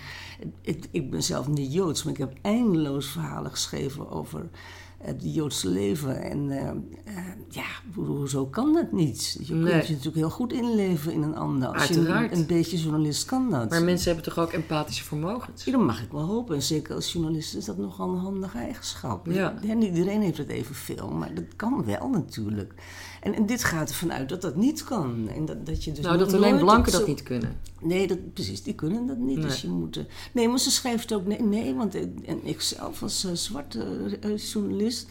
ik, ik ben zelf niet Joods, maar ik heb eindeloos verhalen geschreven over het Joodse leven. En eh, eh, ja, hoe- hoezo kan dat niet? Je Nee. kunt je natuurlijk heel goed inleven in een ander. Als je Uiteraard. een, een beetje journalist kan dat. Maar mensen hebben toch ook empathische vermogens? Ja, dat mag ik wel hopen. En zeker als journalist is dat nogal een handige eigenschap. Ja. Niet iedereen heeft het evenveel, maar dat kan wel natuurlijk. En, en dit gaat ervan uit dat dat niet kan. En dat, dat je dus nou, dat alleen blanken dat niet kunnen. Nee, dat, precies, die kunnen dat niet. Nee. Dus je moet... eh, Nee, maar ze schrijft ook... Nee, nee want eh, en ik zelf als eh, zwarte journalist...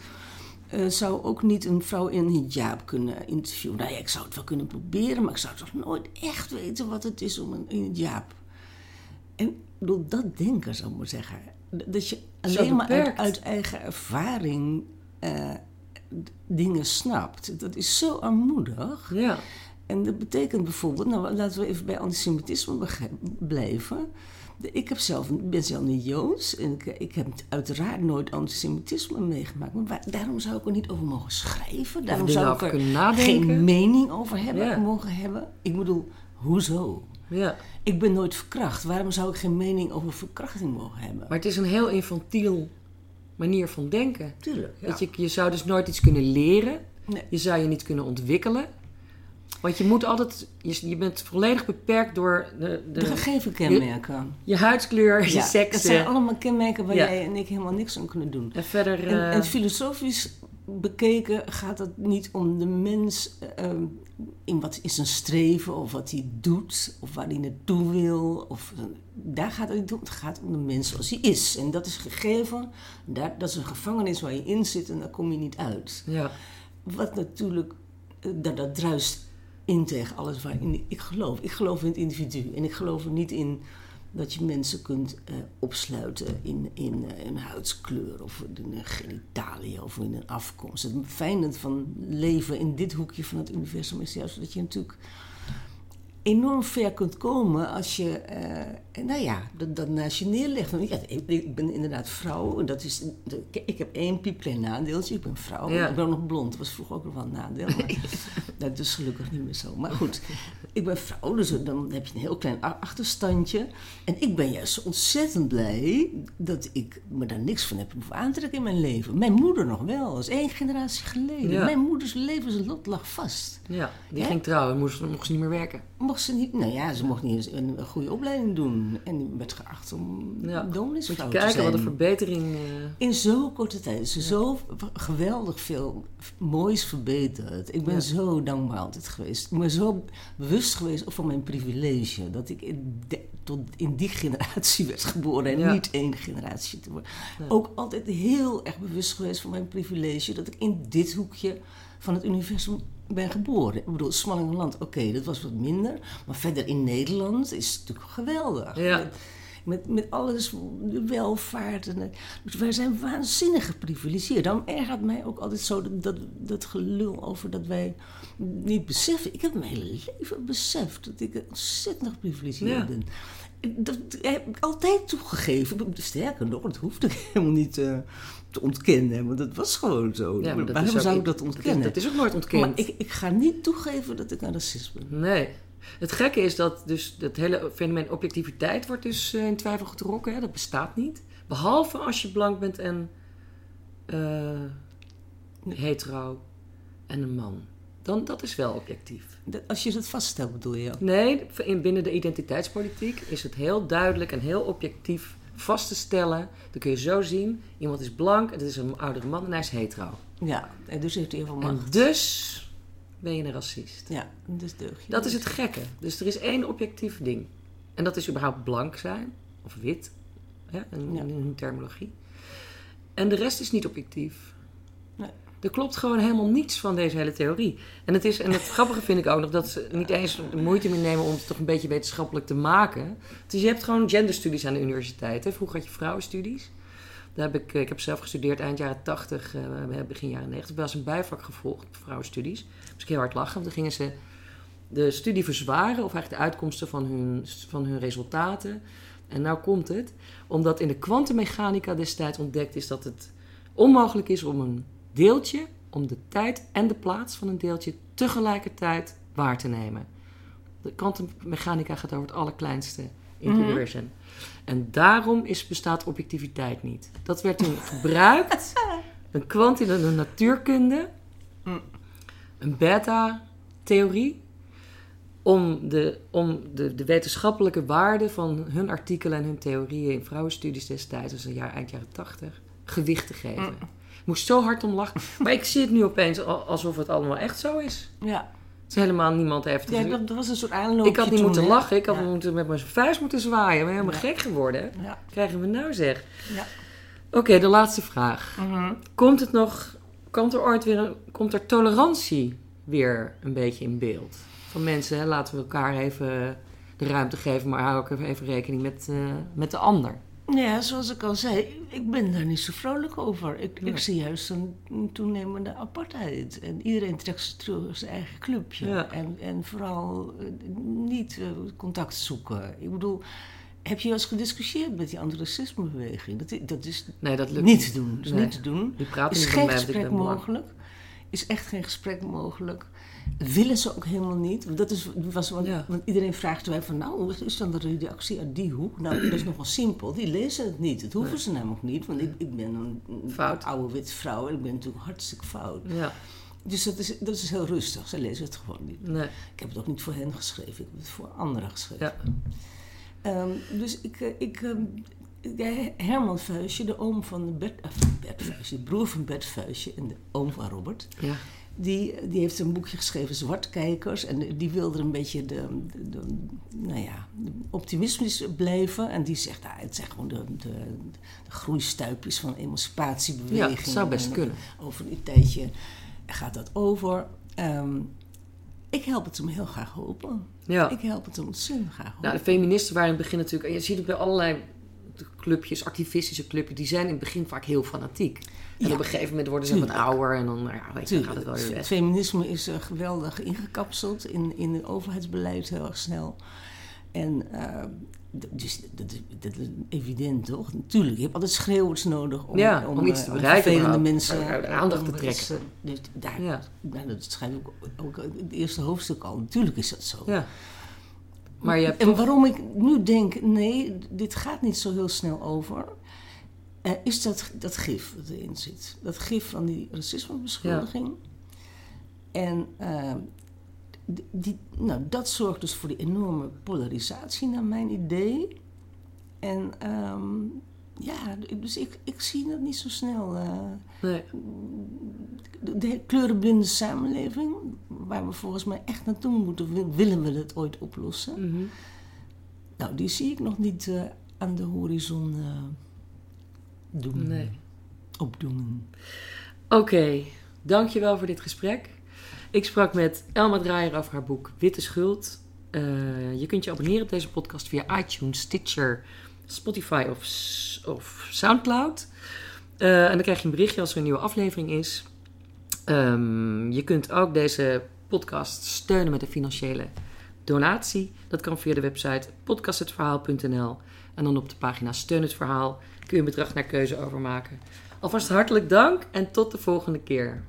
zou ook niet een vrouw in hijab kunnen interviewen. Nou ja, ik zou het wel kunnen proberen, maar ik zou toch nooit echt weten wat het is om een hijab. En bedoel, dat denken, zou ik maar zeggen. Dat je alleen maar uit, eigen ervaring dingen snapt. Dat is zo armoedig. Ja. En dat betekent bijvoorbeeld, nou laten we even bij antisemitisme blijven. Ik heb zelf, ben zelf niet Joods en ik, ik heb uiteraard nooit antisemitisme meegemaakt. Maar waar- daarom zou ik er niet over mogen schrijven. Daarom zou ik er nadenken. geen mening over hebben, Ja. mogen hebben. Ik bedoel, hoezo? ja. Ik ben nooit verkracht. Waarom zou ik geen mening over verkrachting mogen hebben? Maar het is een heel infantiel manier van denken. Tuurlijk, ja. Dat je, je zou dus nooit iets kunnen leren. Nee. Je zou je niet kunnen ontwikkelen. Want je moet altijd... Je, je bent volledig beperkt door de, de, De gegeven kenmerken. je huidskleur, je seks. dat zijn eh, allemaal kenmerken waar Ja. jij en ik helemaal niks aan kunnen doen. En verder... En, eh, en filosofisch bekeken gaat het niet om de mens ehm, in wat is een streven of wat hij doet of waar hij naartoe wil. Of, daar gaat het niet om. Het gaat om de mens zoals hij is. En dat is gegeven. Daar, dat is een gevangenis waar je in zit en daar kom je niet uit. ja. Wat natuurlijk, eh, dat, dat druist in tegen alles waarin ik geloof. Ik geloof in het individu en ik geloof er niet in dat je mensen kunt eh, opsluiten in, in eh, een huidskleur of in een genitalie of in een afkomst. Het fijne van leven in dit hoekje van het universum is juist dat je natuurlijk enorm ver kunt komen als je, eh, nou ja, dat, dat naast je neerlegt. Want Ja, ik, ik ben inderdaad vrouw. Dat is, ik heb één piepklein nadeeltje. Ik ben vrouw. Ja. Ik ben ook nog blond. Dat was vroeger ook nog wel een nadeel. Maar dat is gelukkig niet meer zo. Maar goed, ik ben vrouw. Dus dan heb je een heel klein achterstandje. En ik ben juist ontzettend blij dat ik me daar niks van heb hoeven aantrekken in mijn leven. Mijn moeder nog wel. Dat is één generatie geleden. Ja. Mijn moeders levenslot lag vast. ja, die ging trouwen en moest, mocht ze niet meer werken. Mocht ze niet, nou ja, ze mocht niet eens een, een goede opleiding doen. En werd geacht om Ja. je te kijken zijn. wat een verbetering... eh, In zo'n korte tijd is er zo geweldig veel moois verbeterd. Ik ben Ja. zo dankbaar altijd geweest. Ik ben zo bewust geweest van mijn privilege. Dat ik in, de- tot in die generatie werd geboren en niet één generatie te worden. Ook altijd heel erg bewust geweest van mijn privilege. Dat ik in dit hoekje van het universum ben geboren. Ik bedoel, Smallingenland, oké, dat was wat minder. Maar verder in Nederland is het natuurlijk geweldig. Ja. Met, met, alles, de welvaart. En, dus wij zijn waanzinnig geprivilegeerd. Daarom ergert mij ook altijd zo dat, dat, dat gelul over dat wij niet beseffen. Ik heb mijn hele leven beseft dat ik ontzettend geprivilegeerd Ja. ben. Dat heb ik altijd toegegeven. Sterker nog, dat hoefde ik helemaal niet eh, te ontkennen. Want dat was gewoon zo. ja, maar Waarom zou ik dat ontkennen? Dat is, dat is ook nooit ontkend. maar ik, ik ga niet toegeven dat ik een racist ben. Nee. Het gekke is dat dus dat hele fenomeen objectiviteit wordt dus eh, in twijfel getrokken. Hè? Dat bestaat niet. Behalve als je blank bent en eh, hetero en een man. Dan, dat is wel objectief. Dat- Als je dat vaststelt, bedoel je? Nee, in, binnen de identiteitspolitiek is het heel duidelijk en heel objectief vast te stellen. Dan kun je zo zien, iemand is blank, het is een oudere man en hij is hetero. Ja, en dus heeft hij heel veel En macht. dus ben je een racist. Ja, dus deug je Dat is het gekke. Dus er is één objectief ding. En dat is überhaupt blank zijn. Of wit. In, Ja. in hun terminologie. En de rest is niet objectief. Er klopt gewoon helemaal niets van deze hele theorie. En het, is, en het grappige vind ik ook nog dat ze niet eens de moeite meer nemen om het toch een beetje wetenschappelijk te maken. Dus je hebt gewoon genderstudies aan de universiteit. Hè. Vroeger had je vrouwenstudies. Daar heb ik, ik heb zelf gestudeerd eind jaren 80, eh, begin jaren 90. Ik was een bijvak gevolgd, vrouwenstudies. Moest ik heel hard lachen, want dan gingen ze de studie verzwaren, of eigenlijk de uitkomsten van hun, van hun resultaten. En nou komt het, omdat in de kwantummechanica destijds ontdekt is dat het onmogelijk is om een deeltje, om de tijd en de plaats van een deeltje tegelijkertijd waar te nemen. De kwantummechanica gaat over het allerkleinste in het Mhm. universum. En daarom is, bestaat objectiviteit niet. Dat werd toen gebruikt, een kwant in de natuurkunde, Mm. een beta-theorie, om, de, om de, de wetenschappelijke waarde van hun artikelen en hun theorieën in vrouwenstudies destijds, dus een jaar, eind jaren tachtig, gewicht te geven. Mm. Moest zo hard om lachen. Maar ik zie het nu opeens al- alsof het allemaal echt zo is. Ja, Het is helemaal niemand heeft ja dat, was een soort aanloopje ik had niet toen, moeten hè? lachen, ik had Ja. moeten met mijn vuist moeten zwaaien. Ik ben helemaal Ja. gek geworden. Ja. Krijgen we nou zeg. Ja. Oké, de laatste vraag. Mhm. Komt het nog, komt er ooit weer een, komt er tolerantie weer een beetje in beeld? Van mensen, hè, laten we elkaar even de ruimte geven, maar hou ook even rekening met, uh, met de ander. Ja, zoals ik al zei, ik ben daar niet zo vrolijk over. Ik, ik zie juist een toenemende apartheid. En iedereen trekt zich terug zijn eigen clubje. En, en vooral eh, niet uh, contact zoeken. Ik bedoel, heb je wel eens gediscussieerd met die antiracismebeweging? Dat, dat is nee, dat lukt niet te doen. Dat is niet te doen. Die praten is niet geen gesprek mogelijk. Is echt geen gesprek mogelijk. Willen ze ook helemaal niet. Want, dat is, was, want, want iedereen vraagt mij van, nou, wat is dan de reactie uit die hoek? Nou, dat is nogal simpel. Die lezen het niet. Dat hoeven ze namelijk niet. Want ik, ik ben een, een oude witte vrouw en ik ben natuurlijk hartstikke fout. Ja. Dus dat is, dat is heel rustig. Ze lezen het gewoon niet. Nee. Ik heb het ook niet voor hen geschreven. Ik heb het voor anderen geschreven. Ja. Um, dus ik, eh, ik um, Herman Vuistje, de oom van Bert, uh, Bert Vuistje, de broer van Bert Vuistje en de oom van Robert. Ja. Die, die heeft een boekje geschreven, Zwartkijkers. En die wilde een beetje de, de, de nou ja, optimistisch blijven. En die zegt, nou, het zijn gewoon de, de, de groeistuipjes van emancipatiebeweging. Ja, dat zou best en kunnen. Over een tijdje gaat dat over. Um, ik help het hem heel graag hopen. Ja. Ik help het hem ontzettend graag hopen. Nou, de feministen waren in het begin natuurlijk... En je ziet het bij allerlei clubjes, activistische clubjes... die zijn in het begin vaak heel fanatiek. En Ja, op een gegeven moment worden ze wat ouder... en dan nou ja, weet je, dan gaat het wel weer Het weg. feminisme is uh, geweldig ingekapseld in, in het overheidsbeleid heel erg snel. En uh, dus dat is, dat is evident toch? Natuurlijk, je hebt altijd schreeuwers nodig om, Ja, om iets te uh, bereiken, vervelende maar mensen aandacht om te trekken. uh, dus daar, Ja. nou, dat schijnt ook, ook in het eerste hoofdstuk al. Natuurlijk is dat zo. Ja. Maar je hebt en toch- waarom ik nu denk, nee, dit gaat niet zo heel snel over, eh, is dat, dat gif dat erin zit. Dat gif van die racismebeschuldiging. En eh, die- die, nou, dat zorgt dus voor die enorme polarisatie, naar mijn idee. En ehm, ja, dus ik, ik zie dat niet zo snel. eh, Nee. de, de kleurenblinde samenleving, waar we volgens mij echt naartoe moeten, wil- willen we het ooit oplossen. Mhm. Nou, die zie ik nog niet eh, aan de horizon eh, doen. Nee. Opdoemen. Oké, dankjewel voor dit gesprek. Ik sprak met Elma Draaier over haar boek Witte Schuld. Eh, je kunt je abonneren op deze podcast via iTunes, Stitcher, Spotify of, of Soundcloud. Eh, en dan krijg je een berichtje als er een nieuwe aflevering is. Ehm, je kunt ook deze podcast steunen met een financiële donatie. Dat kan via de website podcasthetverhaal.nl. En dan op de pagina Steun het Verhaal kun je een bedrag naar keuze overmaken. Alvast hartelijk dank en tot de volgende keer.